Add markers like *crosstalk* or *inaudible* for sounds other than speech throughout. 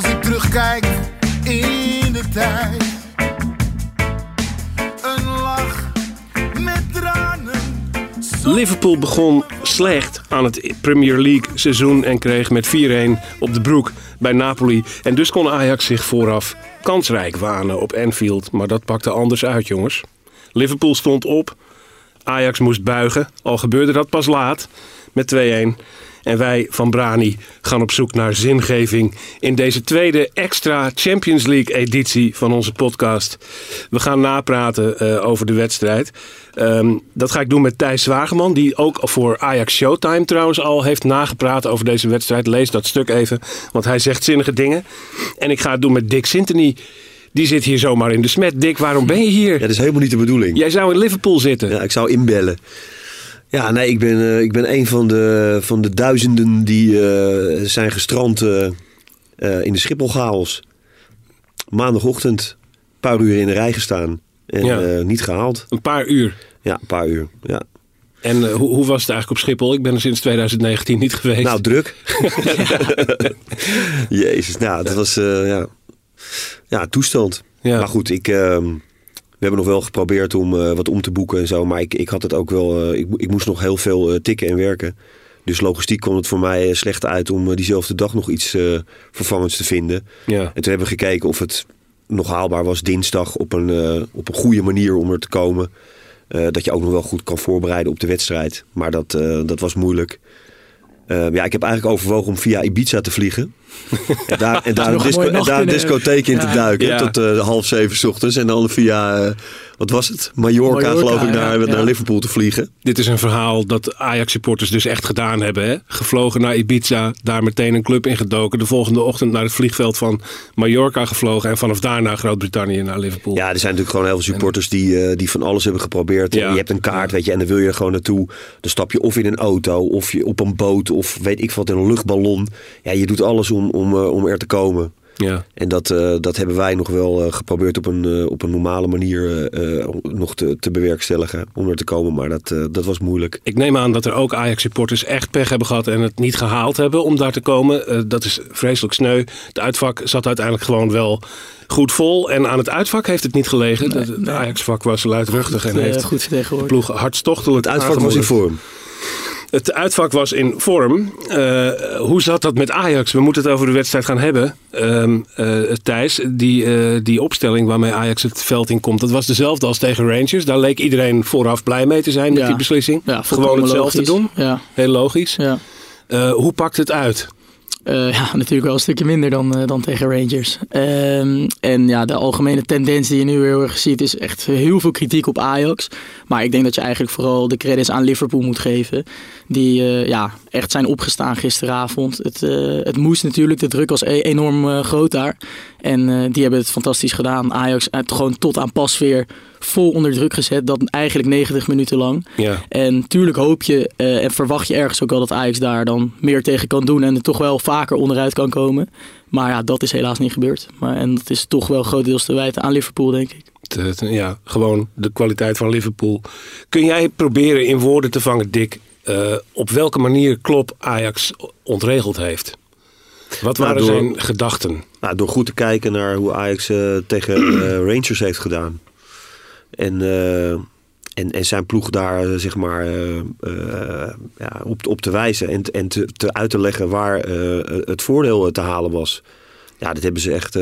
Als ik terugkijk in de tijd, een lach met tranen. Liverpool begon slecht aan het Premier League seizoen en kreeg met 4-1 op de broek bij Napoli. En dus kon Ajax zich vooraf kansrijk wanen op Anfield. Maar dat pakte anders uit, jongens. Liverpool stond op. Ajax moest buigen. Al gebeurde dat pas laat met 2-1. En wij van Brani gaan op zoek naar zingeving in deze tweede extra Champions League editie van onze podcast. We gaan napraten eh, over de wedstrijd. Ehm, dat ga ik doen met Thijs Zwageman, die ook voor Ajax Showtime trouwens al heeft nagepraat over deze wedstrijd. Lees dat stuk even, want hij zegt zinnige dingen. En ik ga het doen met Dick Sintony. Die zit hier zomaar in de smet. Dick, waarom ben je hier? Ja, dat is helemaal niet de bedoeling. Jij zou in Liverpool zitten. Ja, ik zou inbellen. Ja, nee, ik ben, eh, ik ben een van de, van de duizenden die eh, zijn gestrand eh, in de Schipholchaos. Maandagochtend, een paar uur in de rij gestaan. En Ja. niet gehaald. Een paar uur. Ja, een paar uur. Ja. En hoe, hoe was het eigenlijk op Schiphol? Ik ben er sinds 2019 niet geweest. Nou, druk. *laughs* *laughs* Jezus, nou, dat was ja. ja, toestand. Ja. Maar goed, ik, ehm, hebben nog wel geprobeerd om eh, wat om te boeken en zo. Maar ik, ik had het ook wel. eh, ik, ik moest nog heel veel eh, tikken en werken. Dus logistiek kwam het voor mij slecht uit om diezelfde dag nog iets vervangends te vinden. ja. En toen hebben we gekeken of het nog haalbaar was dinsdag op een, op een goede manier om er te komen. Dat je ook nog wel goed kan voorbereiden op de wedstrijd. Maar dat, dat was moeilijk. Eh, ja, ik heb eigenlijk overwogen om via Ibiza te vliegen. en *laughs* daar, en daar, een, disco, en daar een discotheek in te duiken. Ja. Tot eh, half zeven 's ochtends. En dan via, eh, wat was het? Mallorca, Mallorca, geloof ik, naar, ja. naar Ja. Liverpool te vliegen. Dit is een verhaal dat Ajax-supporters dus echt gedaan hebben. Hè? Gevlogen naar Ibiza, daar meteen een club ingedoken. De volgende ochtend naar het vliegveld van Mallorca gevlogen. En vanaf daar naar Groot-Brittannië, naar Liverpool. Ja, er zijn natuurlijk gewoon heel veel supporters die, eh, die van alles hebben geprobeerd. Ja. Je hebt een kaart, weet je, en dan wil je er gewoon naartoe. Dan stap je of in een auto, of je op een boot, of weet ik wat, in een luchtballon. Ja, je doet alles om, om, eh, om er te komen. Ja. En dat, eh, dat hebben wij nog wel eh, geprobeerd op een, eh, op een normale manier eh, eh, nog te, te bewerkstelligen. Om er te komen, maar dat, eh, dat was moeilijk. Ik neem aan dat er ook Ajax-supporters echt pech hebben gehad en het niet gehaald hebben om daar te komen. Eh, dat is vreselijk sneu. Het uitvak zat uiteindelijk gewoon wel goed vol. En aan het uitvak heeft het niet gelegen. Het- het Ajax-vak was luidruchtig en heeft goed de ploeg hartstochtelijk Het uitvak was in vorm. Het uitvak was in vorm. Eh, hoe zat dat met Ajax? We moeten het over de wedstrijd gaan hebben. Ehm, eh, Thijs, die, eh, die opstelling waarmee Ajax het veld in komt, dat was dezelfde als tegen Rangers. Daar leek iedereen vooraf blij mee te zijn met Ja. die beslissing. Ja, Gewoon hetzelfde doen. Ja, Heel logisch. ja. Hoe pakt het uit? Ja, natuurlijk wel een stukje minder dan, dan tegen Rangers. Ehm, en ja, de algemene tendens die je nu heel erg ziet is echt heel veel kritiek op Ajax. Maar ik denk dat je eigenlijk vooral de credits aan Liverpool moet geven. Die eh, ja, echt zijn opgestaan gisteravond. Het, eh, het moest natuurlijk, de druk was e- enorm eh, groot daar. En die hebben het fantastisch gedaan. Ajax gewoon tot aan pas weer vol onder druk gezet. Dat eigenlijk 90 minuten lang. Ja. En tuurlijk hoop je en verwacht je ergens ook wel dat Ajax daar dan meer tegen kan doen en er toch wel vaker onderuit kan komen. Maar ja, dat is helaas niet gebeurd. Maar, en dat is toch wel grotendeels te wijten aan Liverpool, denk ik. Ja, gewoon de kwaliteit van Liverpool. Kun jij proberen in woorden te vangen, Dick, eh, op welke manier Klopp Ajax ontregeld heeft? Wat Nou, waren door- zijn gedachten? Nou, door goed te kijken naar hoe Ajax eh, tegen eh, *clears throat* Rangers heeft gedaan. En, en, en zijn ploeg daar zeg maar ja, op, op te wijzen en, en te, te uit te leggen waar het voordeel te halen was. Ja, dat hebben ze echt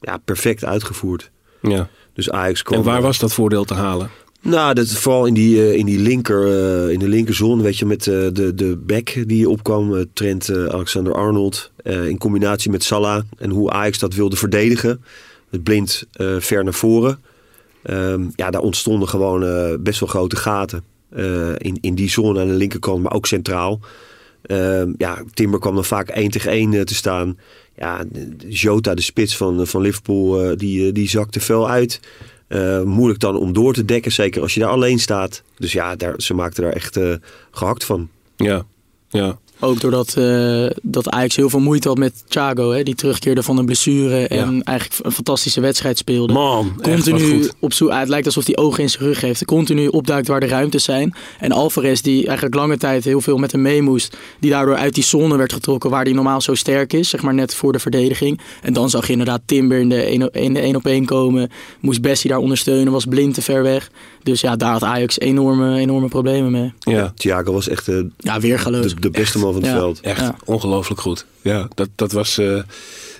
ja, perfect uitgevoerd. Ja. Dus Ajax kwam... En waar was dat voordeel te halen? Nou, dat, vooral in die, eh, in die linker, eh, in de linkerzone, weet je, met eh, de, de back die opkwam, Trent Alexander-Arnold, in combinatie met Salah en hoe Ajax dat wilde verdedigen. Het blind ver naar voren. Ehm, ja, daar ontstonden gewoon best wel grote gaten. in, in die zone aan de linkerkant, maar ook centraal. Ehm, ja, Timber kwam dan vaak 1 tegen 1 te staan. Ja, Jota, de spits van, van Liverpool, die, die zakte fel uit. Eh, moeilijk dan om door te dekken, zeker als je daar alleen staat. Dus ja, daar, ze maakten daar echt eh, gehakt van. Ja, ja. Ook doordat eh, dat Ajax heel veel moeite had met Thiago, hè, die terugkeerde van een blessure en eigenlijk een fantastische wedstrijd speelde. Man, continu op zoek. Het lijkt alsof hij ogen in zijn rug heeft. Continu opduikt waar de ruimtes zijn. En Alvarez, die eigenlijk lange tijd heel veel met hem mee moest. Die daardoor uit die zone werd getrokken waar hij normaal zo sterk is. Zeg maar net voor de verdediging. En dan zag je inderdaad Timber in de 1 in de één op één komen. Moest Bessie daar ondersteunen. Was blind te ver weg. Dus ja, daar had Ajax enorme, enorme problemen mee. Ja, Thiago was echt eh, Ja, weergaloos. de, de beste man van het Ja. veld. echt Ja. ongelooflijk goed. Ja, dat, dat was... eh,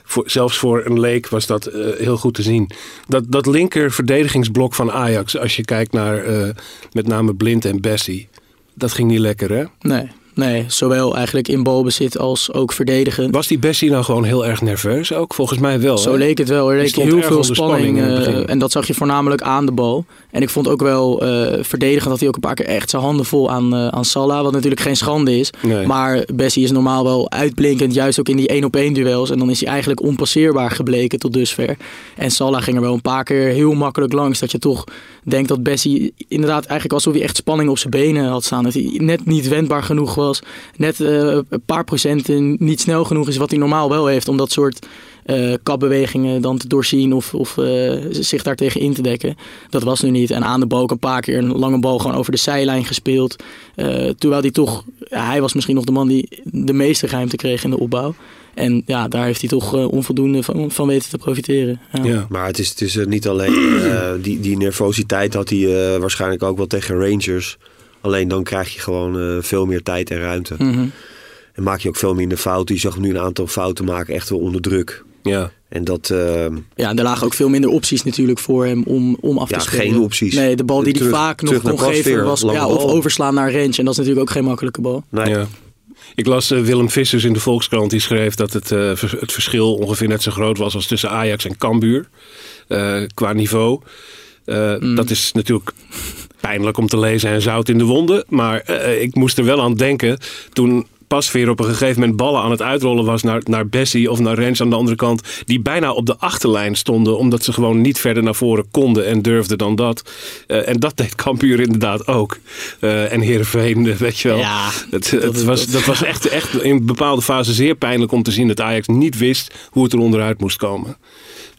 voor, zelfs voor een leek was dat eh, heel goed te zien. Dat, dat linker verdedigingsblok van Ajax, als je kijkt naar eh, met name Blind en Bessie, dat ging niet lekker, hè? Nee, nee, zowel eigenlijk in balbezit als ook verdedigend. Was die Bessie nou gewoon heel erg nerveus ook? Volgens mij wel. Zo hè? leek het wel. Er leek heel veel spanning. eh, en dat zag je voornamelijk aan de bal. En ik vond ook wel eh, verdedigend dat hij ook een paar keer echt zijn handen vol aan, eh, aan Salah. Wat natuurlijk geen schande is. Nee. Maar Bessie is normaal wel uitblinkend. Juist ook in die één op één duels. En dan is hij eigenlijk onpasseerbaar gebleken tot dusver. En Salah ging er wel een paar keer heel makkelijk langs. Dat je toch denkt dat Bessie inderdaad eigenlijk alsof hij echt spanning op zijn benen had staan. Dat hij net niet wendbaar genoeg was. Net eh, een paar procenten niet snel genoeg is wat hij normaal wel heeft. Om dat soort eh, kapbewegingen dan te doorzien of, of eh, zich daartegen in te dekken. Dat was nu niet. En aan de bal een paar keer een lange bal gewoon over de zijlijn gespeeld. Terwijl hij toch, hij was misschien nog de man die de meeste ruimte kreeg in de opbouw. En ja, daar heeft hij toch onvoldoende van, weten te profiteren. Ja. Maar het is, het niet alleen die, die nervositeit had hij waarschijnlijk ook wel tegen Rangers. Alleen dan krijg je gewoon eh, veel meer tijd en ruimte. Mhm. En maak je ook veel minder fouten. Je zag hem nu een aantal fouten maken, echt wel onder druk. Ja. En dat, eh, Ja, en er lagen ook veel minder opties natuurlijk voor hem om, om af te Ja, spelen. geen opties. Nee, de bal die hij vaak nog kon geven was ja, of overslaan naar range. En dat is natuurlijk ook geen makkelijke bal. nee, Ja. Ik las eh, Willem Vissers in de Volkskrant. Die schreef dat het, eh, het verschil ongeveer net zo groot was als tussen Ajax en Cambuur. eh, qua niveau. Eh, Dat is natuurlijk pijnlijk om te lezen en zout in de wonden. Maar eh, ik moest er wel aan denken toen Pasveer op een gegeven moment ballen aan het uitrollen was naar, naar Bessie of naar Rens aan de andere kant. Die bijna op de achterlijn stonden omdat ze gewoon niet verder naar voren konden en durfden dan dat. Eh, en dat deed Cambuur inderdaad ook. Eh, en Heerenveen, eh, *laughs* weet je wel. Ja, het, dat het was, dat was echt, echt in bepaalde fasen zeer pijnlijk om te zien dat Ajax niet wist hoe het er onderuit moest komen.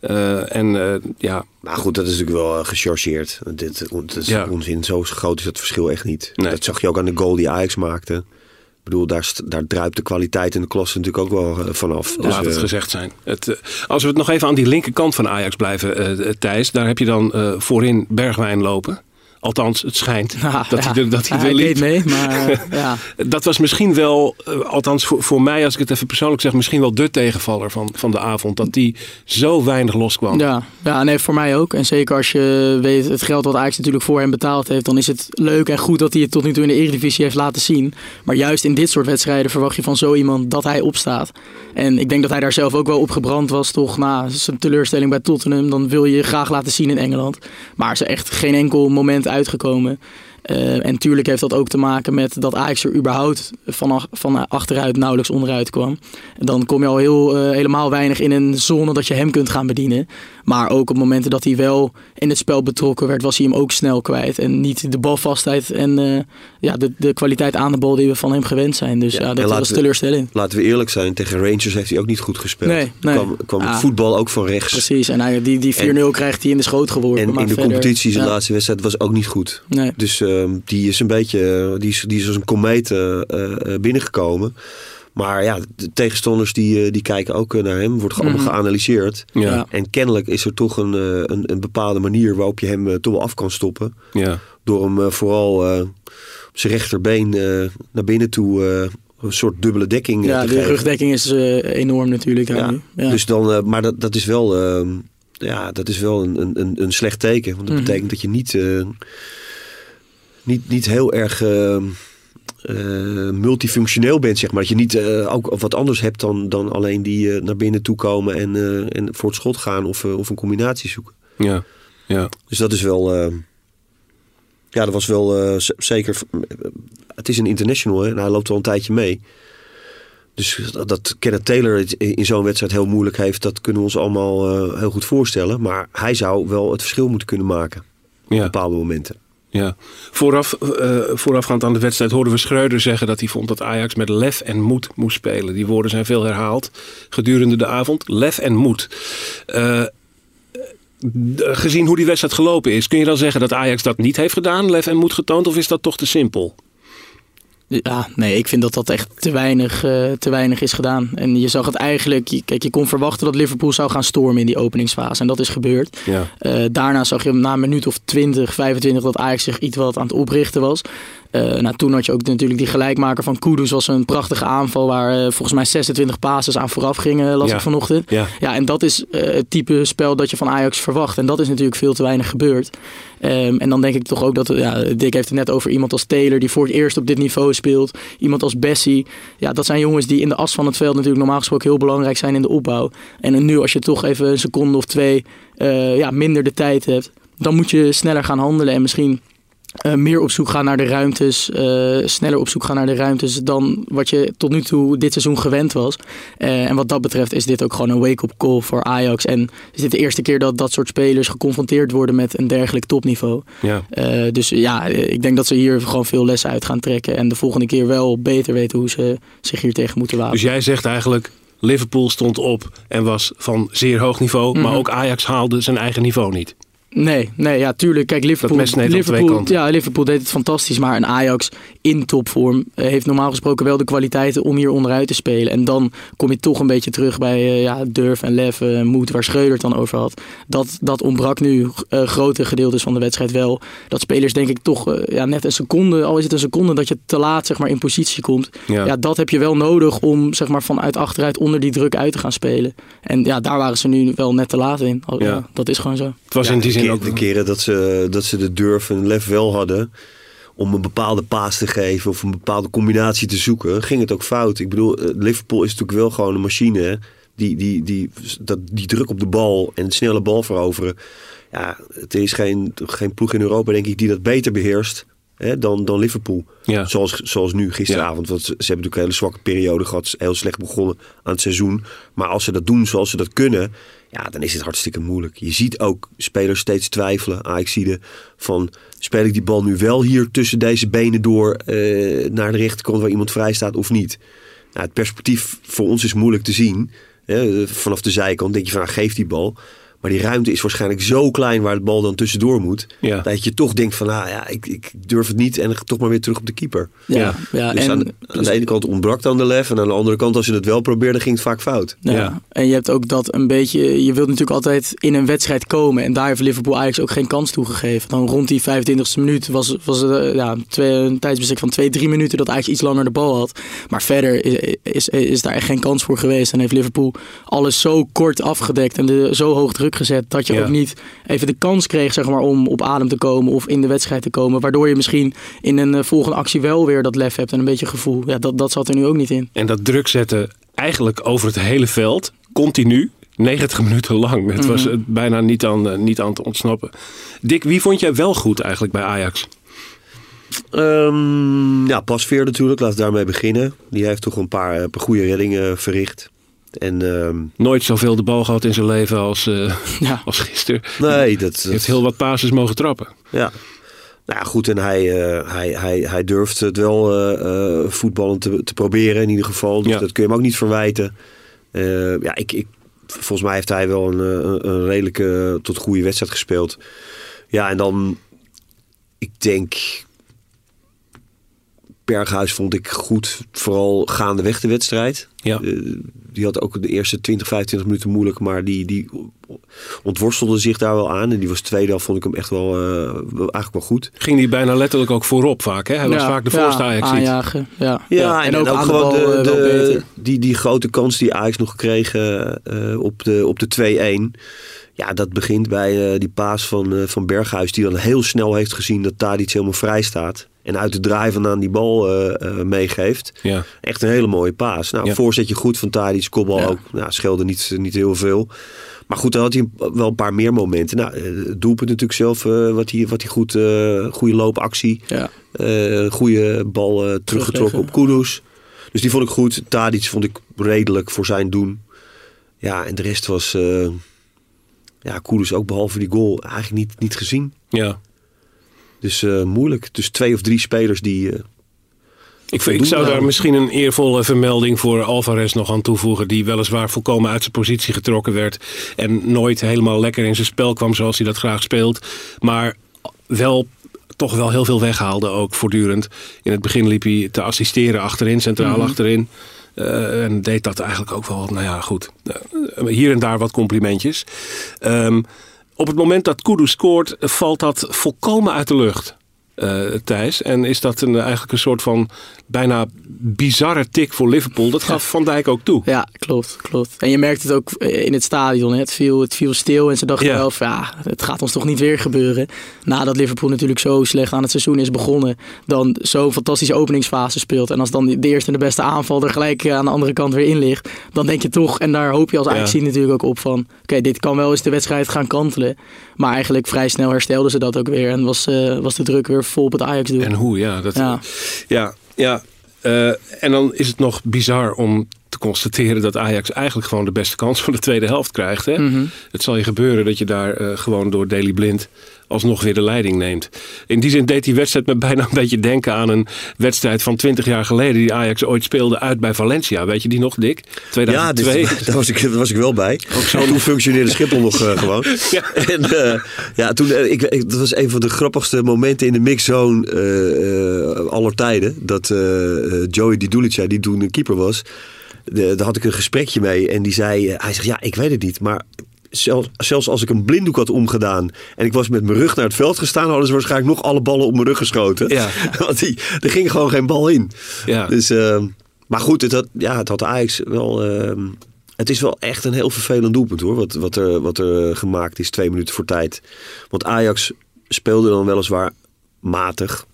Eh, en eh, ja, Maar goed, dat is natuurlijk wel eh, gechargeerd. Dit, dat is Ja. onzin. Zo groot is dat verschil echt niet. Nee. Dat zag je ook aan de goal die Ajax maakte. Ik bedoel, daar, daar druipt de kwaliteit en de klasse natuurlijk ook wel vanaf. Dus, laat het gezegd zijn. Het, als we het nog even aan die linkerkant van Ajax blijven, Thijs. Daar heb je dan voorin Bergwijn lopen. Althans, het schijnt *laughs* dat, ja. hij er, dat hij er hij liep. deed mee, maar *laughs* ja. Dat was misschien wel, eh, althans voor, voor mij, als ik het even persoonlijk zeg, misschien wel de tegenvaller van, van de avond. Dat die zo weinig loskwam. Ja, ja, nee, voor mij ook. En zeker als je weet het geld wat Ajax natuurlijk voor hem betaald heeft, dan is het leuk en goed dat hij het tot nu toe in de Eredivisie heeft laten zien. Maar juist in dit soort wedstrijden verwacht je van zo iemand dat hij opstaat. En ik denk dat hij daar zelf ook wel op gebrand was, toch na zijn teleurstelling bij Tottenham. Dan wil je je graag laten zien in Engeland. Maar ze echt geen enkel moment uitgekomen. Eh, en tuurlijk heeft dat ook te maken met dat Ajax er überhaupt van, van achteruit nauwelijks onderuit kwam. Dan kom je al heel, eh, helemaal weinig in een zone dat je hem kunt gaan bedienen. Maar ook op momenten dat hij wel in het spel betrokken werd, was hij hem ook snel kwijt. En niet de balvastheid en eh, ja, de, de kwaliteit aan de bal die we van hem gewend zijn. Dus ja, dat was we- teleurstellend. Laten we eerlijk zijn, tegen Rangers heeft hij ook niet goed gespeeld. Nee, nee. Kwam, kwam Ah. het voetbal ook van rechts. Precies, en hij, die, die 4-0 krijgt hij in de schoot geworpen. En maar in de verder- competitie, zijn ja, laatste wedstrijd, was ook niet goed. Nee. Dus ehm, die is een beetje, eh, die is, die is als een komeet eh, eh, binnengekomen. Maar ja, de tegenstanders die, die kijken ook naar hem. Wordt allemaal Mhm. geanalyseerd. Ja, Ja. ja. En kennelijk is er toch een, een, een bepaalde manier waarop je hem toch wel af kan stoppen. Door hem eh, vooral eh, op zijn rechterbeen eh, naar binnen toe eh, een soort dubbele dekking Ja, te de geven. rugdekking is eh, enorm natuurlijk. Ja. Dus dan, eh, maar dat, dat is wel, ehm, ja, dat is wel een, een- een, een slecht teken. Want dat Mhm. betekent dat je niet, eh, niet, niet heel erg ehm, eh, multifunctioneel bent, zeg maar. Dat je niet eh, ook wat anders hebt dan, dan alleen die eh, naar binnen toe komen en, eh, en voor het schot gaan of, of een combinatie zoeken. ja. Ja. Dus dat is wel. Eh, ja, dat was wel eh, zeker. Het is een international hè, en hij loopt al een tijdje mee. Dus dat, dat Kenneth Taylor het in zo'n wedstrijd heel moeilijk heeft, dat kunnen we ons allemaal eh, heel goed voorstellen. Maar hij zou wel het verschil moeten kunnen maken op Ja. bepaalde momenten. Ja. Vooraf, eh, voorafgaand aan de wedstrijd hoorden we Schreuder zeggen dat hij vond dat Ajax met lef en moed moest spelen. Die woorden zijn veel herhaald gedurende de avond. Lef en moed. Eh, d- gezien hoe die wedstrijd gelopen is, kun je dan zeggen dat Ajax dat niet heeft gedaan, lef en moed getoond, of is dat toch te simpel? Ja, nee, ik vind dat dat echt te weinig, eh, te weinig is gedaan. En je zag het eigenlijk, je- kijk, je kon verwachten dat Liverpool zou gaan stormen in die openingsfase. En dat is gebeurd. Ja. Eh, daarna zag je na een minuut of 20, 25 dat Ajax zich iets wat aan het oprichten was. Eh, nou, toen had je ook natuurlijk die gelijkmaker van Kudus. was een prachtige aanval waar eh, volgens mij 26 passes aan vooraf gingen, las Ja. ik vanochtend. Ja. Ja, en dat is eh, het type spel dat je van Ajax verwacht. En dat is natuurlijk veel te weinig gebeurd. Ehm, en dan denk ik toch ook dat, ja, Dick heeft het net over iemand als Taylor, die voor het eerst op dit niveau speelt. Iemand als Bessie. Ja, dat zijn jongens die in de as van het veld natuurlijk normaal gesproken heel belangrijk zijn in de opbouw. En nu als je toch even een seconde of twee ja, minder de tijd hebt, dan moet je sneller gaan handelen en misschien eh, meer op zoek gaan naar de ruimtes, eh, sneller op zoek gaan naar de ruimtes dan wat je tot nu toe dit seizoen gewend was. Eh, en wat dat betreft is dit ook gewoon een wake-up call voor Ajax. En is dit de eerste keer dat dat soort spelers geconfronteerd worden met een dergelijk topniveau. Ja. Dus ja, ik denk dat ze hier gewoon veel lessen uit gaan trekken. En de volgende keer wel beter weten hoe ze zich hier tegen moeten wapenen. Dus jij zegt eigenlijk, Liverpool stond op en was van zeer hoog niveau, maar Mhm. ook Ajax haalde zijn eigen niveau niet. Nee, nee, ja, tuurlijk. Kijk, Liverpool, Liverpool, ja, Liverpool deed het fantastisch, maar een Ajax in topvorm eh, heeft normaal gesproken wel de kwaliteiten om hier onderuit te spelen. En dan kom je toch een beetje terug bij eh, ja, durf en lef, eh, moed, waar Schreuder het dan over had. Dat, dat ontbrak nu eh, grote gedeeltes van de wedstrijd wel. Dat spelers denk ik toch ja, net een seconde, al is het een seconde dat je te laat zeg maar, in positie komt. Ja. Ja. dat heb je wel nodig om zeg maar, vanuit achteruit onder die druk uit te gaan spelen. En ja, daar waren ze nu wel net te laat in. Ja. dat is gewoon zo. Het was Ja, in die zin keer- ook... De keren dat ze, dat ze de durf en lef wel hadden om een bepaalde paas te geven of een bepaalde combinatie te zoeken, ging het ook fout. Ik bedoel, eh, Liverpool is natuurlijk wel gewoon een machine. Die, die, die, dat, die druk op de bal en het snelle bal veroveren. Ja, het is geen, geen ploeg in Europa, denk ik, die dat beter beheerst hè, dan, dan Liverpool. Ja. Zoals, zoals nu gisteravond. Want ze, ze hebben natuurlijk een hele zwakke periode gehad. Heel slecht begonnen aan het seizoen. Maar als ze dat doen zoals ze dat kunnen. Ja, dan is het hartstikke moeilijk. Je ziet ook spelers steeds twijfelen. Ajaxide van speel ik die bal nu wel hier tussen deze benen door eh, naar de rechterkant waar iemand vrij staat of niet. Nou, het perspectief voor ons is moeilijk te zien. Hè, vanaf de zijkant denk je van nou, geef die bal. Maar die ruimte is waarschijnlijk zo klein waar de bal dan tussendoor moet. Ja. Dat je toch denkt van nou ja, ik, ik durf het niet en toch maar weer terug op de keeper. Ja, Ja. ja. Dus en, aan, aan de ene kant ontbrak dan de lef. En aan de andere kant, als je het wel probeerde, ging het vaak fout. Ja. Ja. En je hebt ook dat een beetje. Je wilt natuurlijk altijd in een wedstrijd komen. En daar heeft Liverpool Ajax ook geen kans toe gegeven. Dan rond die 25e minuut was, was het eh, ja, twee, een tijdsbestek van twee, drie minuten dat Ajax iets langer de bal had. Maar verder is, is, is daar echt geen kans voor geweest. En heeft Liverpool alles zo kort afgedekt en de, zo hoog druk gezet. Dat je Ja. ook niet even de kans kreeg zeg maar, om op adem te komen of in de wedstrijd te komen. Waardoor je misschien in een eh, volgende actie wel weer dat lef hebt en een beetje gevoel. Ja, dat, dat zat er nu ook niet in. En dat druk zetten eigenlijk over het hele veld, continu, 90 *laughs* minuten lang. Het was Mhm. bijna niet aan, eh, niet aan te ontsnappen. Dick, wie vond jij wel goed eigenlijk bij Ajax? Ehm, ja, Pasveer natuurlijk. Laten we daarmee beginnen. Die heeft toch een paar, eh, paar goede reddingen verricht. En ehm, Nooit zoveel de bal gehad in zijn leven als, eh, *laughs* Ja. als gisteren. nee, dat, Hij dat heeft heel wat passes mogen trappen. Ja. Nou ja, goed, en hij, eh, hij, hij, hij durft het wel eh voetballen te, te proberen in ieder geval. Dus Ja. dat kun je hem ook niet verwijten. Ja, ik, ik, volgens mij heeft hij wel een, een, een redelijke tot goede wedstrijd gespeeld. Ja, en dan, ik denk, Berghuis vond ik goed, vooral gaandeweg de wedstrijd. Ja. Eh, die had ook de eerste 20, 25 minuten moeilijk, maar die, die ontworstelde zich daar wel aan. En die was tweede helft, vond ik hem echt wel, eh, wel- eigenlijk wel goed. Ging hij bijna letterlijk ook voorop vaak. Hè? Hij was Ja, vaak de ja, voorste Ajax ziet. aanjagen. Ja, Ja, en, ook, gewoon de, eh, de- die, die grote kans die Ajax nog eh, op de, op de 2-1. Ja, dat begint bij eh, die paas van, eh, van Berghuis. Die dan heel snel heeft gezien dat Tadic helemaal vrij staat. En uit de draai vandaan die bal eh, eh, meegeeft. Ja. Echt een hele mooie paas. Nou, Ja. voorzetje goed van Tadic. Kopbal Ja. ook. Nou, scheelde niet, niet heel veel. maar goed, dan had hij wel een paar meer momenten. Nou, eh, het doelpunt natuurlijk zelf, wat hij, wat hij goed, goede loopactie. Ja. Goede bal teruggetrokken op Kudus. Dus die vond ik goed. Tadic vond ik redelijk voor zijn doen. Ja, en de rest was... ja, Kudus ook behalve die goal eigenlijk niet, niet gezien. Ja. Dus eh, moeilijk. Dus twee of drie spelers die... eh, Ik, vind- ik zou daar misschien een eervolle vermelding voor Alvarez nog aan toevoegen. Die weliswaar volkomen uit zijn positie getrokken werd. En nooit helemaal lekker in zijn spel kwam zoals hij dat graag speelt. Maar wel toch wel heel veel weghaalde ook voortdurend. In het begin liep hij te assisteren achterin, centraal achterin. Eh, en deed dat eigenlijk ook wel, nou ja, goed. Hier en daar wat complimentjes. Ehm, op het moment dat Kudu scoort, valt dat volkomen uit de lucht. Eh, Thijs. En is dat een, eigenlijk een soort van bijna bizarre tik voor Liverpool. Dat gaf Van Dijk ook toe. Ja, klopt, klopt. En je merkt het ook eh, in het stadion. hè. Het viel, het viel stil en ze dachten Ja. wel van ja, het gaat ons toch niet weer gebeuren. Nadat Liverpool natuurlijk zo slecht aan het seizoen is begonnen. Dan zo'n fantastische openingsfase speelt. En als dan de eerste en de beste aanval er gelijk eh, aan de andere kant weer in ligt. Dan denk je toch, en daar hoop je als Ja. Ajax natuurlijk ook op van. Oké, dit kan wel eens de wedstrijd gaan kantelen. Maar eigenlijk vrij snel herstelden ze dat ook weer. En was, eh, was de druk weer vol op het Ajax doen. En hoe, ja. Dat, Ja. ja, ja. Eh, en dan is het nog bizar om te constateren dat Ajax eigenlijk gewoon de beste kans van de tweede helft krijgt. Hè? Mhm. Het zal je gebeuren dat je daar eh, gewoon door Daily Blind alsnog weer de leiding neemt. In die zin deed die wedstrijd me *laughs* bijna een beetje denken aan een wedstrijd van 20 jaar geleden die Ajax ooit speelde uit bij Valencia. Weet je die nog, Dick? Ja, 2002. dit, *laughs* daar, was ik, daar was ik wel bij. Ook zo. Toen functioneerde Schiphol nog eh, gewoon. *laughs* Ja. En eh, ja, toen, ik, ik, dat was een van de grappigste momenten in de mixzone eh, eh, aller tijden. Dat Joey Di Dulica, die toen een keeper was, de, daar had ik een gesprekje mee. En die zei, eh, hij zegt, ja, ik weet het niet, maar... Zelfs, zelfs als ik een blinddoek had omgedaan en ik was met mijn rug naar het veld gestaan, hadden ze waarschijnlijk nog alle ballen op mijn rug geschoten. Ja. *laughs* Want die, er ging gewoon geen bal in. Ja. Dus, eh, maar goed, het had, ja, het had Ajax wel. eh, het is wel echt een heel vervelend doelpunt hoor. Wat, wat, er, wat er gemaakt is twee minuten voor tijd. Want Ajax speelde dan weliswaar matig.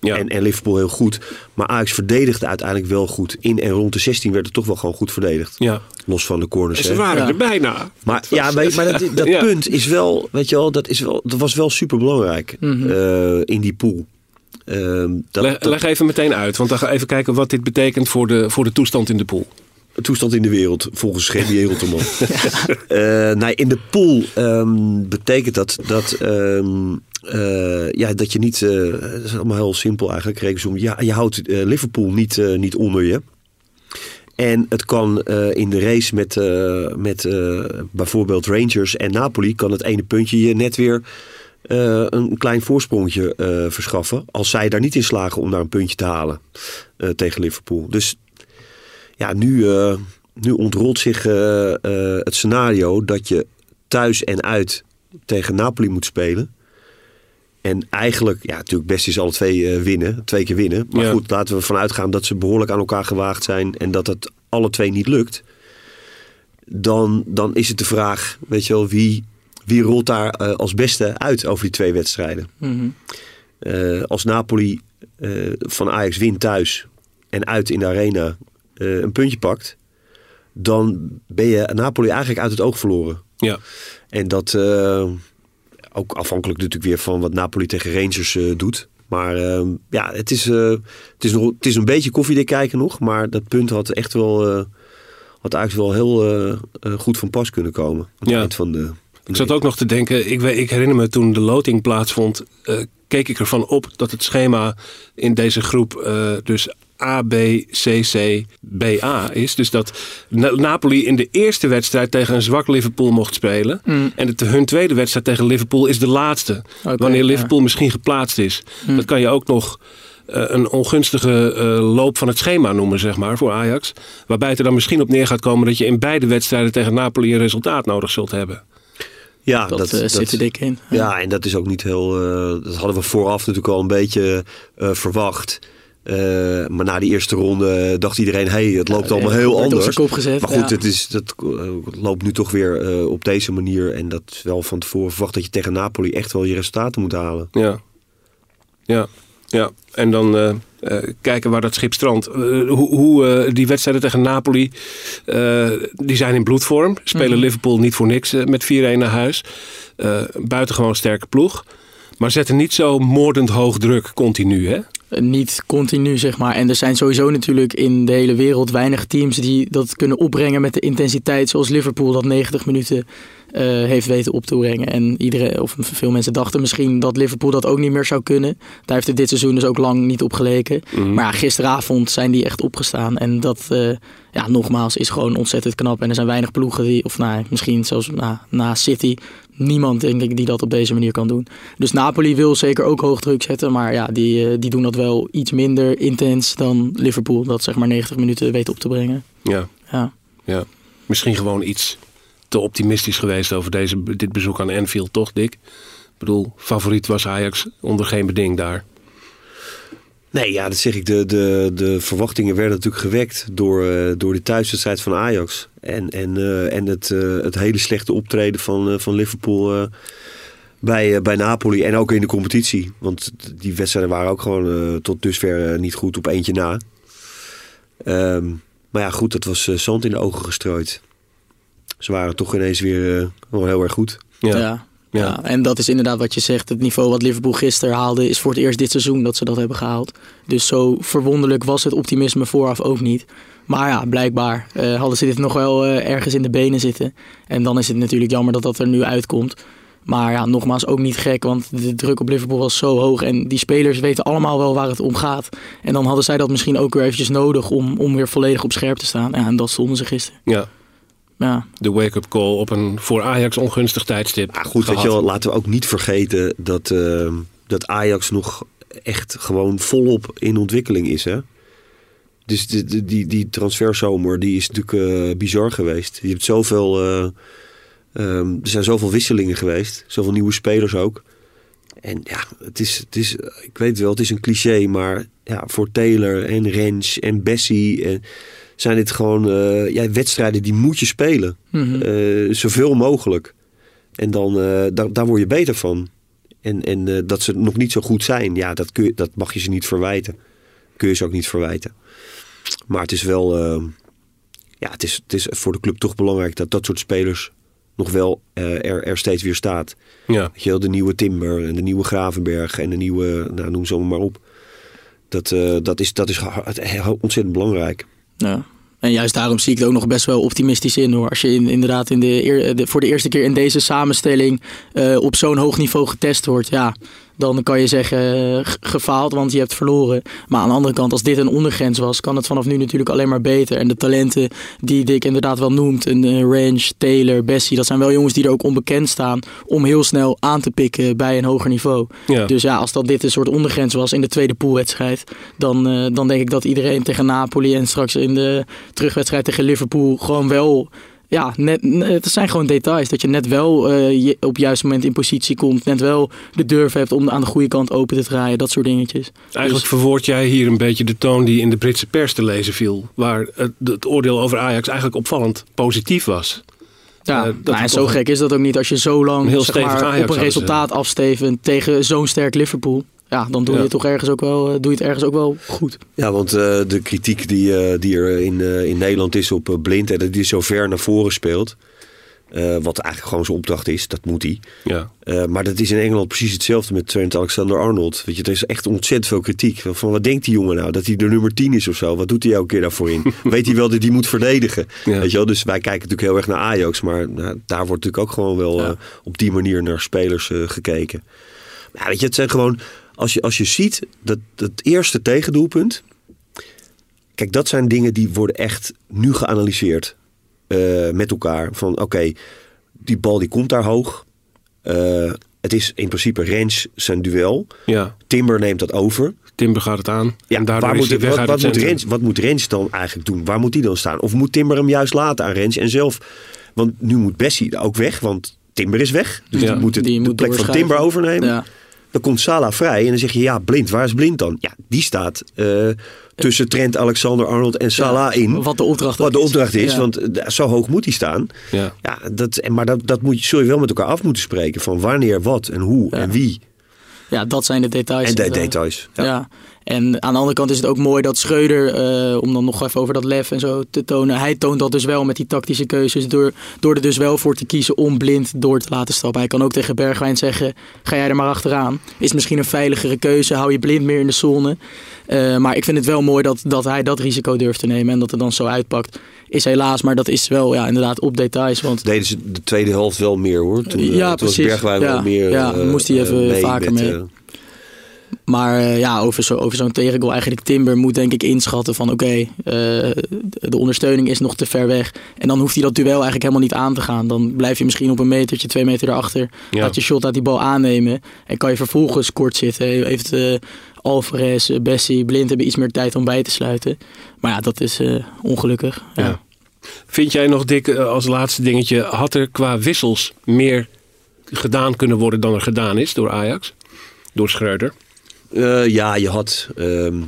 Ja. En, en Liverpool heel goed. Maar Ajax verdedigde uiteindelijk wel goed. In en rond de 16 werd het toch wel gewoon goed verdedigd. ja. Los van de corners. En ze hè. waren Ja. er bijna. Maar, ja, maar, maar dat, *laughs* dat Ja. punt is wel, weet je wel, dat, is wel, dat was wel super belangrijk Mhm. in die pool. Ehm, dat, Leg, dat- leg even meteen uit, want dan ga even kijken wat dit betekent voor de, voor de toestand in de pool. toestand in de wereld, volgens G.B. Rotterman. *laughs* Eh, nou, in de pool ehm, betekent dat dat, ehm, eh, ja, dat je niet... dat is allemaal heel simpel eigenlijk. Rekensom. Ja, je houdt eh, Liverpool niet, niet onder je. En het kan in de race met, met bijvoorbeeld Rangers en Napoli... kan het ene puntje je net weer een klein voorsprongetje eh, verschaffen... als zij daar niet in slagen om daar een puntje te halen tegen Liverpool. Dus ja, nu, nu ontrolt zich het scenario dat je thuis en uit tegen Napoli moet spelen. En eigenlijk, ja, natuurlijk best is alle twee eh, winnen, twee keer winnen. Maar Ja. goed, laten we ervan uitgaan dat ze behoorlijk aan elkaar gewaagd zijn en dat het alle twee niet lukt. Dan, dan is het de vraag, weet je wel, wie, wie rolt daar eh, als beste uit over die twee wedstrijden? Mhm. Eh, als Napoli van Ajax wint thuis en uit in de arena een puntje pakt, dan ben je Napoli eigenlijk uit het oog verloren. Ja. En dat ook afhankelijk natuurlijk weer van wat Napoli tegen Rangers eh, doet. Maar eh, ja, het is, eh, het, is nog, het is een beetje koffiedik kijken nog. Maar dat punt had echt wel, eh, had eigenlijk wel heel goed van pas kunnen komen. Aan het Ja. eind van de, Ik zat ook nog te denken, ik, weet- ik herinner me toen de loting plaatsvond, keek ik ervan op dat het schema in deze groep dus A, B, C, C, B, A is. Dus dat Na- Napoli in de eerste wedstrijd tegen een zwak Liverpool mocht spelen. En het, hun tweede wedstrijd tegen Liverpool is de laatste. Wanneer ja. Liverpool misschien geplaatst is. Dat kan je ook nog eh, een ongunstige eh, loop van het schema noemen, zeg maar, voor Ajax. Waarbij het er dan misschien op neer gaat komen dat je in beide wedstrijden tegen Napoli een resultaat nodig zult hebben. ja, Dat, eh, zit er dik in. Ja, en dat is ook niet heel. eh, dat hadden we vooraf natuurlijk al een beetje eh, verwacht. Eh, maar na die eerste ronde dacht iedereen: hey, het loopt Ja, allemaal heel op anders. zijn kop gezet, maar goed, ja. het, is, dat eh, loopt nu toch weer eh, op deze manier. En dat is wel van tevoren verwacht dat je tegen Napoli echt wel je resultaten moet halen. Ja. Ja. Ja, en dan eh, eh, kijken waar dat schip strandt. Eh, hoe hoe eh, die wedstrijden tegen Napoli, eh, die zijn in bloedvorm. Spelen Mhm. Liverpool niet voor niks eh, met 4-1 naar huis. Eh buitengewoon sterke ploeg. Maar zetten niet zo moordend hoog druk continu, hè? Niet continu, zeg maar. En er zijn sowieso natuurlijk in de hele wereld weinig teams die dat kunnen opbrengen met de intensiteit zoals Liverpool dat 90 minuten eh, heeft weten op te brengen. En iedereen, of veel mensen dachten misschien dat Liverpool dat ook niet meer zou kunnen. Daar heeft het dit seizoen dus ook lang niet op geleken. Mhm. Maar ja, gisteravond zijn die echt opgestaan. En dat, eh, ja, nogmaals, is gewoon ontzettend knap. En er zijn weinig ploegen die, of nou, misschien zelfs na, na City, niemand denk ik die dat op deze manier kan doen. Dus Napoli wil zeker ook hoog druk zetten. Maar ja, die, eh, die doen dat wel iets minder intens dan Liverpool. Dat zeg maar 90 minuten weet op te brengen. Ja, Ja. ja. Misschien gewoon iets te optimistisch geweest over deze, dit bezoek aan Anfield, toch, Dick? Ik bedoel, favoriet was Ajax onder geen beding daar. Nee, ja, dat zeg ik. De, de, de verwachtingen werden natuurlijk gewekt door, eh, door de thuiswedstrijd van Ajax. En, en, eh, en het, eh, het hele slechte optreden van, van Liverpool bij, bij Napoli. En ook in de competitie. Want die wedstrijden waren ook gewoon tot dusver niet goed op eentje na. Ehm, maar ja, goed, dat was zand in de ogen gestrooid. Ze waren toch ineens weer eh, wel heel erg goed. Ja. Ja. Ja. Ja. en dat is inderdaad wat je zegt. Het niveau wat Liverpool gisteren haalde is voor het eerst dit seizoen dat ze dat hebben gehaald. Dus zo verwonderlijk was het optimisme vooraf ook niet. Maar ja, blijkbaar eh, hadden ze dit nog wel eh, ergens in de benen zitten. En dan is het natuurlijk jammer dat dat er nu uitkomt. Maar ja, nogmaals ook niet gek, want de druk op Liverpool was zo hoog. En die spelers weten allemaal wel waar het om gaat. En dan hadden zij dat misschien ook weer eventjes nodig om, om weer volledig op scherp te staan. Ja, en dat stonden ze gisteren. ja, Ja, de wake-up call op een voor Ajax ongunstig tijdstip. Maar goed, weet je wel, laten we ook niet vergeten dat, eh, dat Ajax nog echt gewoon volop in ontwikkeling is. Hè? Dus die, die, die, die transferzomer die is natuurlijk eh, bizar geweest. Je hebt zoveel, eh, ehm, er zijn zoveel wisselingen geweest. Zoveel nieuwe spelers ook. En ja, het is, het is, ik weet wel, het is een cliché, maar ja, voor Taylor en Rens en Bessie en zijn dit gewoon eh, ja, wedstrijden die moet je spelen. Mhm. Eh, zoveel mogelijk. En dan, eh, daar, daar word je beter van. En, en eh, dat ze nog niet zo goed zijn, ja, dat, kun je, dat mag je ze niet verwijten. Kun je ze ook niet verwijten. Maar het is wel, ja, het is, het is voor de club toch belangrijk dat dat soort spelers nog wel eh, er, er steeds weer staat. Ja, Weet je wel, de nieuwe Timber en de nieuwe Gravenberg en de nieuwe, nou, noem ze allemaal maar op. Dat, eh, dat, is, dat is ontzettend belangrijk. Ja. En juist daarom zie ik het ook nog best wel optimistisch in hoor. Als je in, inderdaad in de, de- voor de eerste keer in deze samenstelling eh, op zo'n hoog niveau getest wordt, ja, dan kan je zeggen eh, gefaald, want je hebt verloren. Maar aan de andere kant, als dit een ondergrens was, kan het vanaf nu natuurlijk alleen maar beter. En de talenten die Dick inderdaad wel noemt, een eh, Range, Taylor, Bessie, dat zijn wel jongens die er ook onbekend staan om heel snel aan te pikken bij een hoger niveau. ja. Dus ja, als dat dit een soort ondergrens was in de tweede poolwedstrijd, dan, eh, dan denk ik dat iedereen tegen Napoli en straks in de terugwedstrijd tegen Liverpool gewoon wel. Ja, net, het zijn gewoon details. Dat je net wel eh, je op het juiste moment in positie komt. Net wel de durf hebt om aan de goede kant open te draaien. Dat soort dingetjes. Eigenlijk verwoord jij hier een beetje de toon die in de Britse pers te lezen viel. Waar het, het oordeel over Ajax eigenlijk opvallend positief was. Ja, dat nou, is zo gek is dat ook niet als je zo lang zeg maar, op een resultaat afstevend tegen zo'n sterk Liverpool. Ja, dan doe je Ja. het toch ergens ook wel, eh, doe je het ergens ook wel goed. Ja, want eh, de kritiek die, eh, die er in, eh, in Nederland is op Blind... en dat die zo ver naar voren speelt... eh, wat eigenlijk gewoon zijn opdracht is, dat moet hij. Ja, Eh, maar dat is in Engeland precies hetzelfde met Trent Alexander-Arnold. Weet je, er is echt ontzettend veel kritiek. Van, wat denkt die jongen nou? Dat hij de nummer 10 is of zo? Wat doet hij elke keer daarvoor in? *laughs* Weet hij wel dat hij moet verdedigen? Ja. Weet je wel? Dus wij kijken natuurlijk heel erg naar Ajax. Maar nou, daar wordt natuurlijk ook gewoon wel Ja. eh, op die manier naar spelers eh, gekeken. Maar weet je, het zijn gewoon... Als je, als je ziet dat dat eerste tegendoelpunt... Kijk, dat zijn dingen die worden echt nu geanalyseerd eh, met elkaar. Van oké, die bal die komt daar hoog. Eh, het is in principe Rens zijn duel. ja. Timber neemt dat over. Timber gaat het aan. Ja, en daardoor waar is moet, hij weg wat, uit wat, het moet. Rens, wat moet Rens dan eigenlijk doen? Waar moet hij dan staan? Of moet Timber hem juist laten aan Rens en zelf? Want nu moet Bessie ook weg, want Timber is weg. Dus Ja. die moet het, Die de moet plek van. Timber overnemen. Ja. Dan komt Salah vrij en dan zeg je, ja, Blind, waar is Blind dan? Ja, die staat eh, tussen Trent, Alexander-Arnold en Salah in. Wat de opdracht Wat de is. opdracht is, Ja. want eh, zo hoog moet hij staan. Ja. Ja, dat, maar dat, dat moet je, zul je wel met elkaar af moeten spreken. Van wanneer, wat en hoe en wie. Ja, dat zijn de details. En de inderdaad. details. Ja. Ja. En aan de andere kant is het ook mooi dat Schreuder, eh, om dan nog even over dat lef en zo te tonen, hij toont dat dus wel met die tactische keuzes. Door, door er dus wel voor te kiezen om blind door te laten stappen. Hij kan ook tegen Bergwijn zeggen: ga jij er maar achteraan. Is misschien een veiligere keuze, hou je blind meer in de zone. Eh, maar ik vind het wel mooi dat, dat hij dat risico durft te nemen en dat het dan zo uitpakt. Is helaas, maar dat is wel ja, inderdaad op details. Want Deden ze de tweede helft wel meer hoor. Toen, eh, Ja, toen was precies. Bergwijn Ja, wel meer. ja, eh, moest hij even eh, vaker met, mee. Maar eh, ja, over, zo, over zo'n tegengoal eigenlijk Timber moet denk ik inschatten van oké, eh, de ondersteuning is nog te ver weg. En dan hoeft hij dat duel eigenlijk helemaal niet aan te gaan. Dan blijf je misschien op een metertje, twee meter erachter. Ja. Laat je shot uit die bal aannemen. En kan je vervolgens kort zitten. Heeft eh Alvarez, Bessie, Blind hebben iets meer tijd om bij te sluiten. Maar ja, dat is ongelukkig. Ja. Ja. Vind jij nog, Dick, als laatste dingetje, had er qua wissels meer gedaan kunnen worden dan er gedaan is door Ajax? Door Schreuder? Eh, ja, je had. ehm,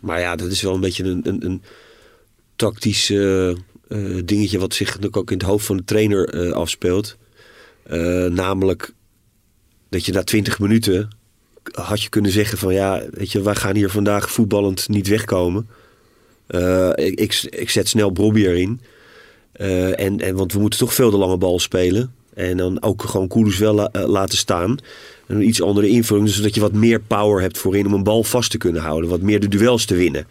maar ja, dat is wel een beetje een, een, een tactisch eh, dingetje wat zich natuurlijk ook in het hoofd van de trainer eh, afspeelt. Namelijk dat je na 20 minuten had je kunnen zeggen van ja, weet je, wij gaan hier vandaag voetballend niet wegkomen. Ik, ik, ik zet snel Bobby erin. En, en, want we moeten toch veel de lange bal spelen. En dan ook gewoon Kudus wel la- eh, laten staan. En een iets andere invulling, dus zodat je wat meer power hebt voorin om een bal vast te kunnen houden. Wat meer de duels te winnen.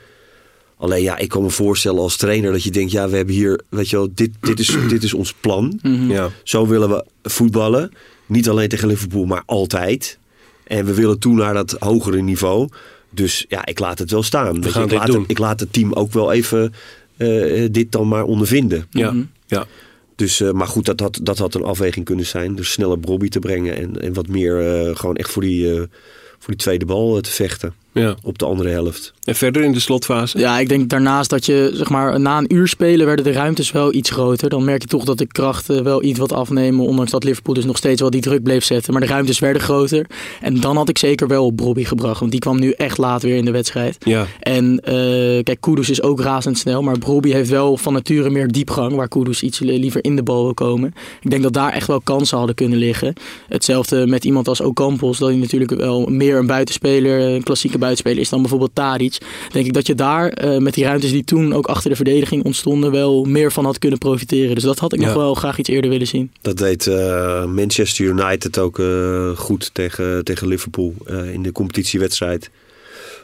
Alleen ja, ik kan me voorstellen als trainer dat je denkt, ja, we hebben hier, weet je wel, dit, dit, is, *clears throat* dit is ons plan. Ja. Zo willen we voetballen. Niet alleen tegen Liverpool, maar altijd. En we willen toe naar dat hogere niveau. Dus ja, ik laat het wel staan. Je, gaan ik, dit laat doen. het, ik laat het team ook wel even eh, dit dan maar ondervinden. Ja. Mhm. ja. Dus, eh, maar goed, dat had, dat had een afweging kunnen zijn. Dus sneller Bobby te brengen en, en wat meer eh, gewoon echt voor die, eh, voor die tweede bal te vechten. Ja. Op de andere helft. En verder in de slotfase? Ja, ik denk daarnaast dat je, zeg maar, na een uur spelen werden de ruimtes wel iets groter. Dan merk je toch dat de krachten wel iets wat afnemen. Ondanks dat Liverpool dus nog steeds wel die druk bleef zetten. Maar de ruimtes werden groter. En dan had ik zeker wel op Bobby gebracht. Want die kwam nu echt laat weer in de wedstrijd. Ja. En eh, kijk, Kudus is ook razendsnel. Maar Bobby heeft wel van nature meer diepgang. Waar Kudus iets li- liever in de bal wil komen. Ik denk dat daar echt wel kansen hadden kunnen liggen. Hetzelfde met iemand als Ocampos. Dat hij natuurlijk wel meer een buitenspeler, een klassieke buitenspeler is dan bijvoorbeeld Tadic. Denk ik dat je daar eh, met die ruimtes die toen ook achter de verdediging ontstonden wel meer van had kunnen profiteren. Dus dat had ik Ja. nog wel graag iets eerder willen zien. Dat deed eh, Manchester United ook eh, goed tegen, tegen Liverpool in de competitiewedstrijd.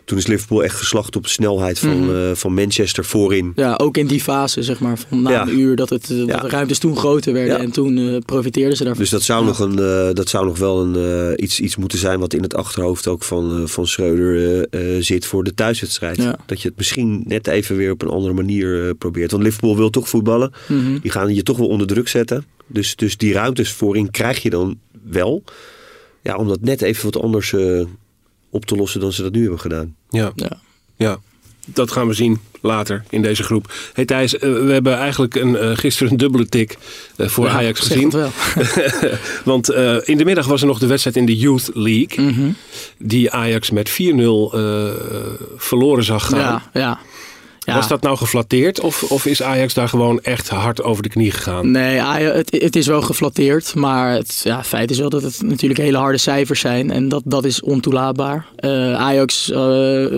Toen is Liverpool echt geslacht op de snelheid van, Mhm. eh, van Manchester voorin. Ja, ook in die fase, zeg maar, van na Ja. een uur, dat, het, eh, dat Ja. de ruimtes toen groter werden. Ja. En toen eh, profiteerden ze daarvan. Dus dat zou, nog, een, dat zou nog wel een, iets, iets moeten zijn wat in het achterhoofd ook van, van Schreuder zit voor de thuiswedstrijd. Dat je het misschien net even weer op een andere manier probeert. Want Liverpool wil toch voetballen. Mhm. Die gaan je toch wel onder druk zetten. Dus, dus die ruimtes voorin krijg je dan wel. Ja, om dat net even wat anders op te lossen dan ze dat nu hebben gedaan. Ja. Ja. ja. Dat gaan we zien later in deze groep. Hey Thijs, eh, we hebben eigenlijk een, eh, gisteren een dubbele tik eh, voor Ja, Ajax gezien. wel. *laughs* Want eh, in de middag was er nog de wedstrijd in de Youth League. Mhm. Die Ajax met 4-0 eh, verloren zag gaan. Ja, ja. Ja. Was dat nou geflatteerd of, of is Ajax daar gewoon echt hard over de knie gegaan? Nee, Ajax- het, het is wel geflatteerd. Maar het ja, feit is wel dat het natuurlijk hele harde cijfers zijn. En dat, dat is ontoelaatbaar. Eh, Ajax eh,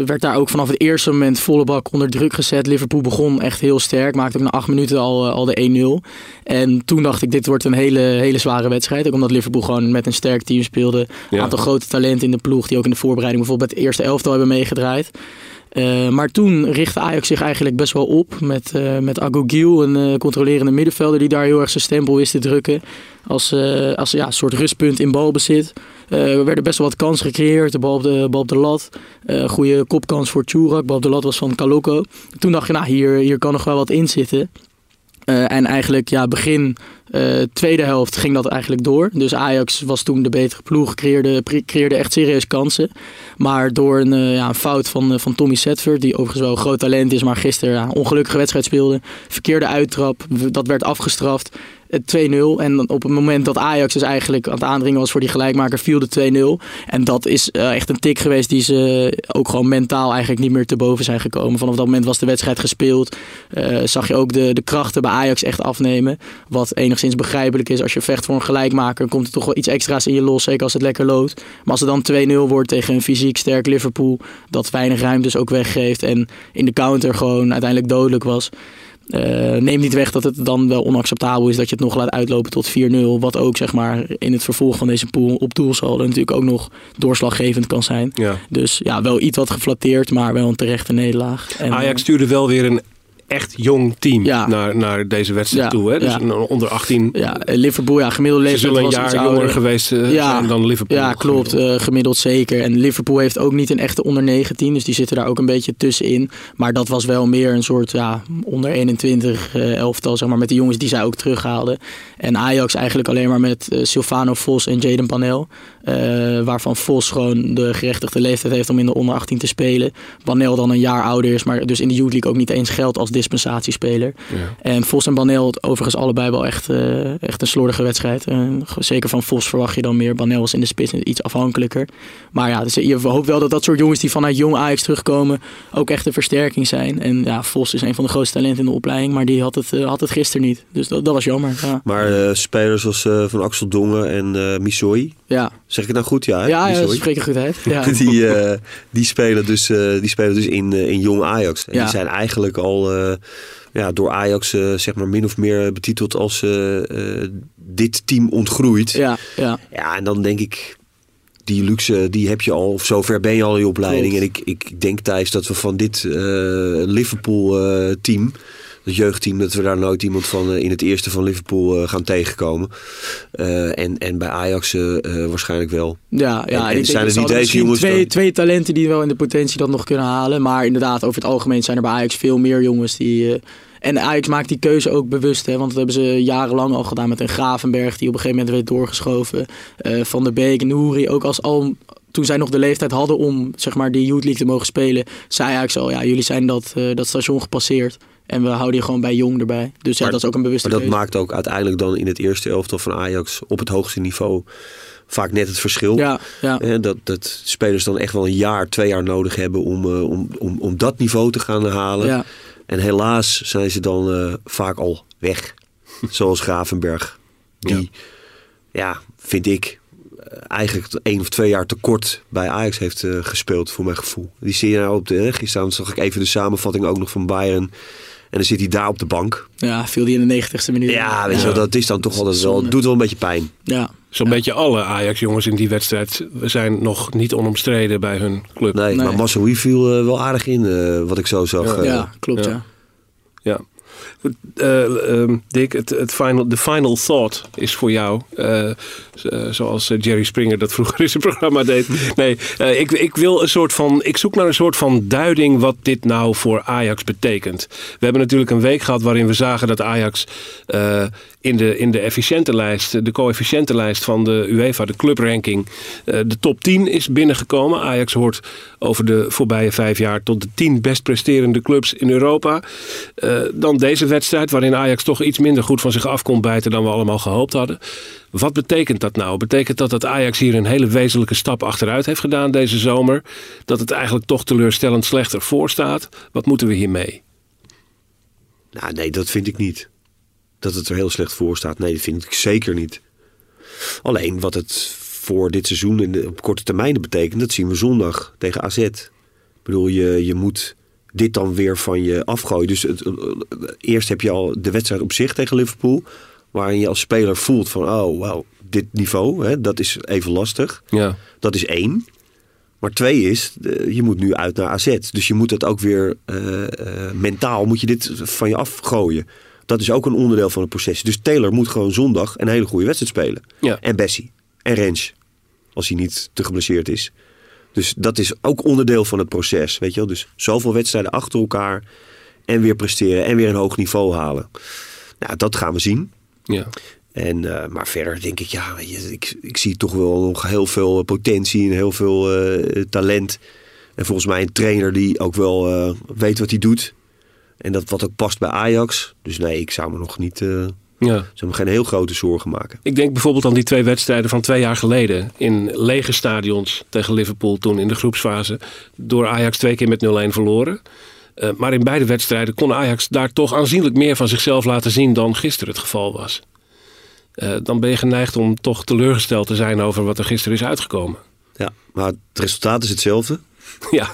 werd daar ook vanaf het eerste moment volle bak onder druk gezet. Liverpool begon echt heel sterk. Maakte ook na acht minuten al, eh, al de 1-0. En toen dacht ik, dit wordt een hele, hele zware wedstrijd. Ook omdat Liverpool gewoon met een sterk team speelde. Een Ja. aantal grote talenten in de ploeg. Die ook in de voorbereiding bijvoorbeeld bij het eerste elftal hebben meegedraaid. Eh, maar toen richtte Ajax zich eigenlijk best wel op met, eh met een eh, controlerende middenvelder die daar heel erg zijn stempel wist te drukken. Als, eh, als ja, soort rustpunt in balbezit. Er werden best wel wat kansen gecreëerd, de bal op de, bal op de lat. Goede kopkans voor Tjurak, bal op de lat was van Kaloko. Toen dacht je, nou hier, hier kan nog wel wat in zitten. En eigenlijk ja, begin eh, tweede helft ging dat eigenlijk door. Dus Ajax was toen de betere ploeg, creëerde, creëerde echt serieus kansen. Maar door een, eh, ja, een fout van, eh, van Tommy Setford, die overigens wel groot talent is, maar gisteren een ongelukkige wedstrijd speelde. Verkeerde uittrap, dat werd afgestraft. eh, 2-0. En op het moment dat Ajax dus eigenlijk aan het aandringen was voor die gelijkmaker, viel de 2-0. En dat is echt een tik geweest die ze ook gewoon mentaal eigenlijk niet meer te boven zijn gekomen. Vanaf dat moment was de wedstrijd gespeeld. Eh, zag je ook de, de krachten bij Ajax echt afnemen. Wat enigszins begrijpelijk is. Als je vecht voor een gelijkmaker, komt er toch wel iets extra's in je los. Zeker als het lekker loopt. Maar als het dan 2-0 wordt tegen een fysiek sterk Liverpool, dat weinig ruimtes ook weggeeft. En in de counter gewoon uiteindelijk dodelijk was. Uh, neem niet weg dat het dan wel onacceptabel is dat je het nog laat uitlopen tot 4-0. Wat ook zeg maar in het vervolg van deze pool op doelsaldo natuurlijk ook nog doorslaggevend kan zijn. Ja. Dus ja, wel iets wat geflatteerd, maar wel een terechte nederlaag. En, Ajax stuurde wel weer een echt jong team Ja. naar, naar deze wedstrijd Ja, toe. Hè? Dus ja. onder 18. ja, Liverpool, ja, gemiddelde Ze leeftijd zullen een jaar jonger geweest Ja. zijn dan Liverpool. Ja, klopt. eh, gemiddeld zeker. En Liverpool heeft ook niet een echte onder 19. Dus die zitten daar ook een beetje tussenin. Maar dat was wel meer een soort ja, onder 21 eh, elftal, zeg maar, met de jongens die zij ook terughaalden. En Ajax eigenlijk alleen maar met Silvano Vos en Jaden Panel. waarvan Vos gewoon de gerechtigde leeftijd heeft om in de onder 18 te spelen. Panel dan een jaar ouder is, maar dus in de Youth League ook niet eens geldt als dispensatiespeler. Ja. En Vos en Banel, overigens allebei wel echt, eh, echt een slordige wedstrijd. Zeker van Vos verwacht je dan meer. Banel was in de spits iets afhankelijker. Maar ja, dus je hoopt wel dat dat soort jongens die vanuit jong Ajax terugkomen ook echt een versterking zijn. En ja, Vos is een van de grootste talenten in de opleiding, maar die had het, eh, had het gisteren niet. Dus dat, dat was jammer. Ja, Maar eh, spelers als Van Axel Dongen en Missouri, ja, zeg ik het nou goed? Ja, ja, ja Missouri. spreek je goed uit. Ja. *laughs* Die, die spelen dus, die spelen dus in, in jong Ajax. En die zijn eigenlijk al ja, door Ajax eh, zeg maar min of meer betiteld als eh, eh, dit team ontgroeit. Ja. Ja, ja, en dan denk ik, die luxe die heb je al. Of zover ben je al in je opleiding. Klopt. En ik, ik denk Thijs dat we van dit eh, Liverpool eh, team... Het jeugdteam, dat we daar nooit iemand van eh, in het eerste van Liverpool eh, gaan tegenkomen. Eh, en, en bij Ajax waarschijnlijk wel. Ja, ja En- en zijn er niet deze jongens twee, dan? twee talenten die wel in de potentie dat nog kunnen halen. Maar inderdaad, over het algemeen zijn er bij Ajax veel meer jongens die... en Ajax maakt die keuze ook bewust, hè, want dat hebben ze jarenlang al gedaan met een Gravenberg die op een gegeven moment werd doorgeschoven. Van der Beek, Nouri, ook als al toen zij nog de leeftijd hadden om zeg maar, die Youth League te mogen spelen, zei Ajax al, ja, jullie zijn dat, dat station gepasseerd. En we houden je gewoon bij jong erbij. Dus ja, Maar- dat is ook een bewuste Maar dat keuze. maakt ook uiteindelijk dan in het eerste elftal van Ajax op het hoogste niveau vaak net het verschil. Ja, ja. Dat, dat spelers dan echt wel een jaar, twee jaar nodig hebben om, eh, om, om, om dat niveau te gaan halen. ja. En helaas zijn ze dan eh, vaak al weg. *laughs* Zoals Gravenberg. Die, ja, vind ik, eh, eigenlijk één of twee jaar te kort bij Ajax heeft gespeeld, voor mijn gevoel. Die zie je nou op de, gisteren zag ik even de samenvatting ook nog van Bayern. En dan zit hij daar op de bank. ja, viel die in de 90ste minuut. Ja, weet je wel, dat is dan toch altijd wel, Zonde. het doet wel een beetje pijn. Ja, Zo'n beetje alle Ajax-jongens in die wedstrijd zijn nog niet onomstreden bij hun club. Nee, Nee. maar Massaoui viel eh, wel aardig in, eh, wat ik zo zag. eh. ja klopt, ja. ja. Ja. Eh, ehm, Dick, het, final, de final thought is voor jou. eh, eh, zoals Jerry Springer dat vroeger in zijn programma deed. Nee, ik, ik wil een soort van. Ik zoek naar een soort van duiding wat dit nou voor Ajax betekent. We hebben natuurlijk een week gehad waarin we zagen dat Ajax in, de, in de efficiëntenlijst, de coëfficiëntenlijst van de UEFA, de clubranking, eh, de top 10 is binnengekomen. Ajax hoort over de voorbije vijf jaar tot de 10 best presterende clubs in Europa. Eh, dan deze wedstrijd, waarin Ajax toch iets minder goed van zich af kon bijten dan we allemaal gehoopt hadden. Wat betekent dat nou? Betekent dat dat Ajax hier een hele wezenlijke stap achteruit heeft gedaan deze zomer? Dat het eigenlijk toch teleurstellend slechter voor staat? Wat moeten we hiermee? Nou, nee, dat vind ik niet. Dat het er heel slecht voor staat. Nee, dat vind ik zeker niet. Alleen wat het voor dit seizoen in de, op korte termijn betekent, dat zien we zondag tegen AZ. Ik bedoel, je, je moet dit dan weer van je afgooien. Dus het, eh, eerst heb je al de wedstrijd op zich tegen Liverpool, waarin je als speler voelt van, oh, wauw, dit niveau, hè, dat is even lastig. Ja. Dat is één. Maar twee is, eh, je moet nu uit naar AZ. Dus je moet het ook weer eh, eh, mentaal, moet je dit van je afgooien. Dat is ook een onderdeel van het proces. Dus Taylor moet gewoon zondag een hele goede wedstrijd spelen. Ja. En Bessie. En Rens. Als hij niet te geblesseerd is. Dus dat is ook onderdeel van het proces. Weet je wel? Dus zoveel wedstrijden achter elkaar. En weer presteren. En weer een hoog niveau halen. Nou, dat gaan we zien. ja. En, eh, maar verder denk ik, ja, ik, ik zie toch wel nog heel veel potentie en heel veel eh, talent. En volgens mij een trainer die ook wel eh, weet wat hij doet. En dat wat ook past bij Ajax. Dus nee, ik zou me nog niet, eh, Ja. Ze hebben geen heel grote zorgen maken. Ik denk bijvoorbeeld aan die twee wedstrijden van twee jaar geleden. In lege stadions tegen Liverpool toen in de groepsfase. Door Ajax twee keer met 0-1 verloren. Uh, maar in beide wedstrijden kon Ajax daar toch aanzienlijk meer van zichzelf laten zien dan gisteren het geval was. Uh, dan ben je geneigd om toch teleurgesteld te zijn over wat er gisteren is uitgekomen. Ja, maar het resultaat is hetzelfde. Ja,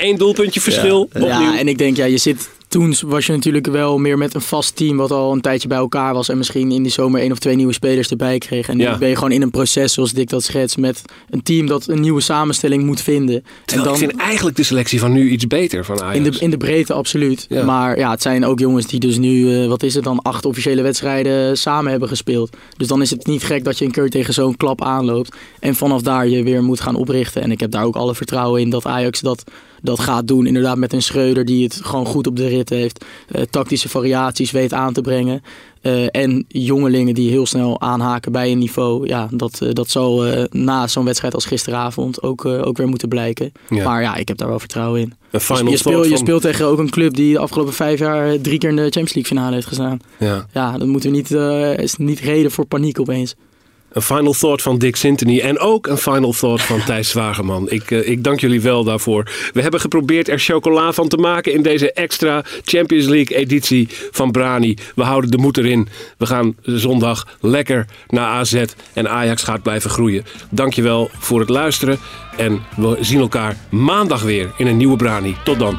één *laughs* doelpuntje verschil. Ja, ja, en ik denk, ja, je zit toen was je natuurlijk wel meer met een vast team wat al een tijdje bij elkaar was. En misschien in die zomer één of twee nieuwe spelers erbij kreeg. En nu ben je gewoon in een proces, zoals Dick dat schetst, met een team dat een nieuwe samenstelling moet vinden. Terwijl en dan, ik vind eigenlijk de selectie van nu iets beter van Ajax. In de, in de breedte, absoluut. Maar ja, het zijn ook jongens die dus nu, uh, wat is het dan, acht officiële wedstrijden samen hebben gespeeld. Dus dan is het niet gek dat je een keer tegen zo'n klap aanloopt. En vanaf daar je weer moet gaan oprichten. En ik heb daar ook alle vertrouwen in dat Ajax dat dat gaat doen. Inderdaad met een Schreuder die het gewoon goed op de heeft. Uh, tactische variaties weet aan te brengen. Uh, en jongelingen die heel snel aanhaken bij een niveau. Ja, dat, uh, dat zal na zo'n wedstrijd als gisteravond ook, ook weer moeten blijken. Ja. Maar ja, ik heb daar wel vertrouwen in. Je, je, speelt, je speelt tegen ook een club die de afgelopen vijf jaar drie keer in de Champions League finale heeft gestaan. Ja, ja dat moeten we niet, is niet reden voor paniek opeens. Een final thought van Dick Sintony en ook een final thought van *laughs* Thijs Zwagerman. Ik, uh, ik dank jullie wel daarvoor. We hebben geprobeerd er chocola van te maken in deze extra Champions League editie van Brani. We houden de moed erin. We gaan zondag lekker naar AZ en Ajax gaat blijven groeien. Dankjewel voor het luisteren en we zien elkaar maandag weer in een nieuwe Brani. Tot dan.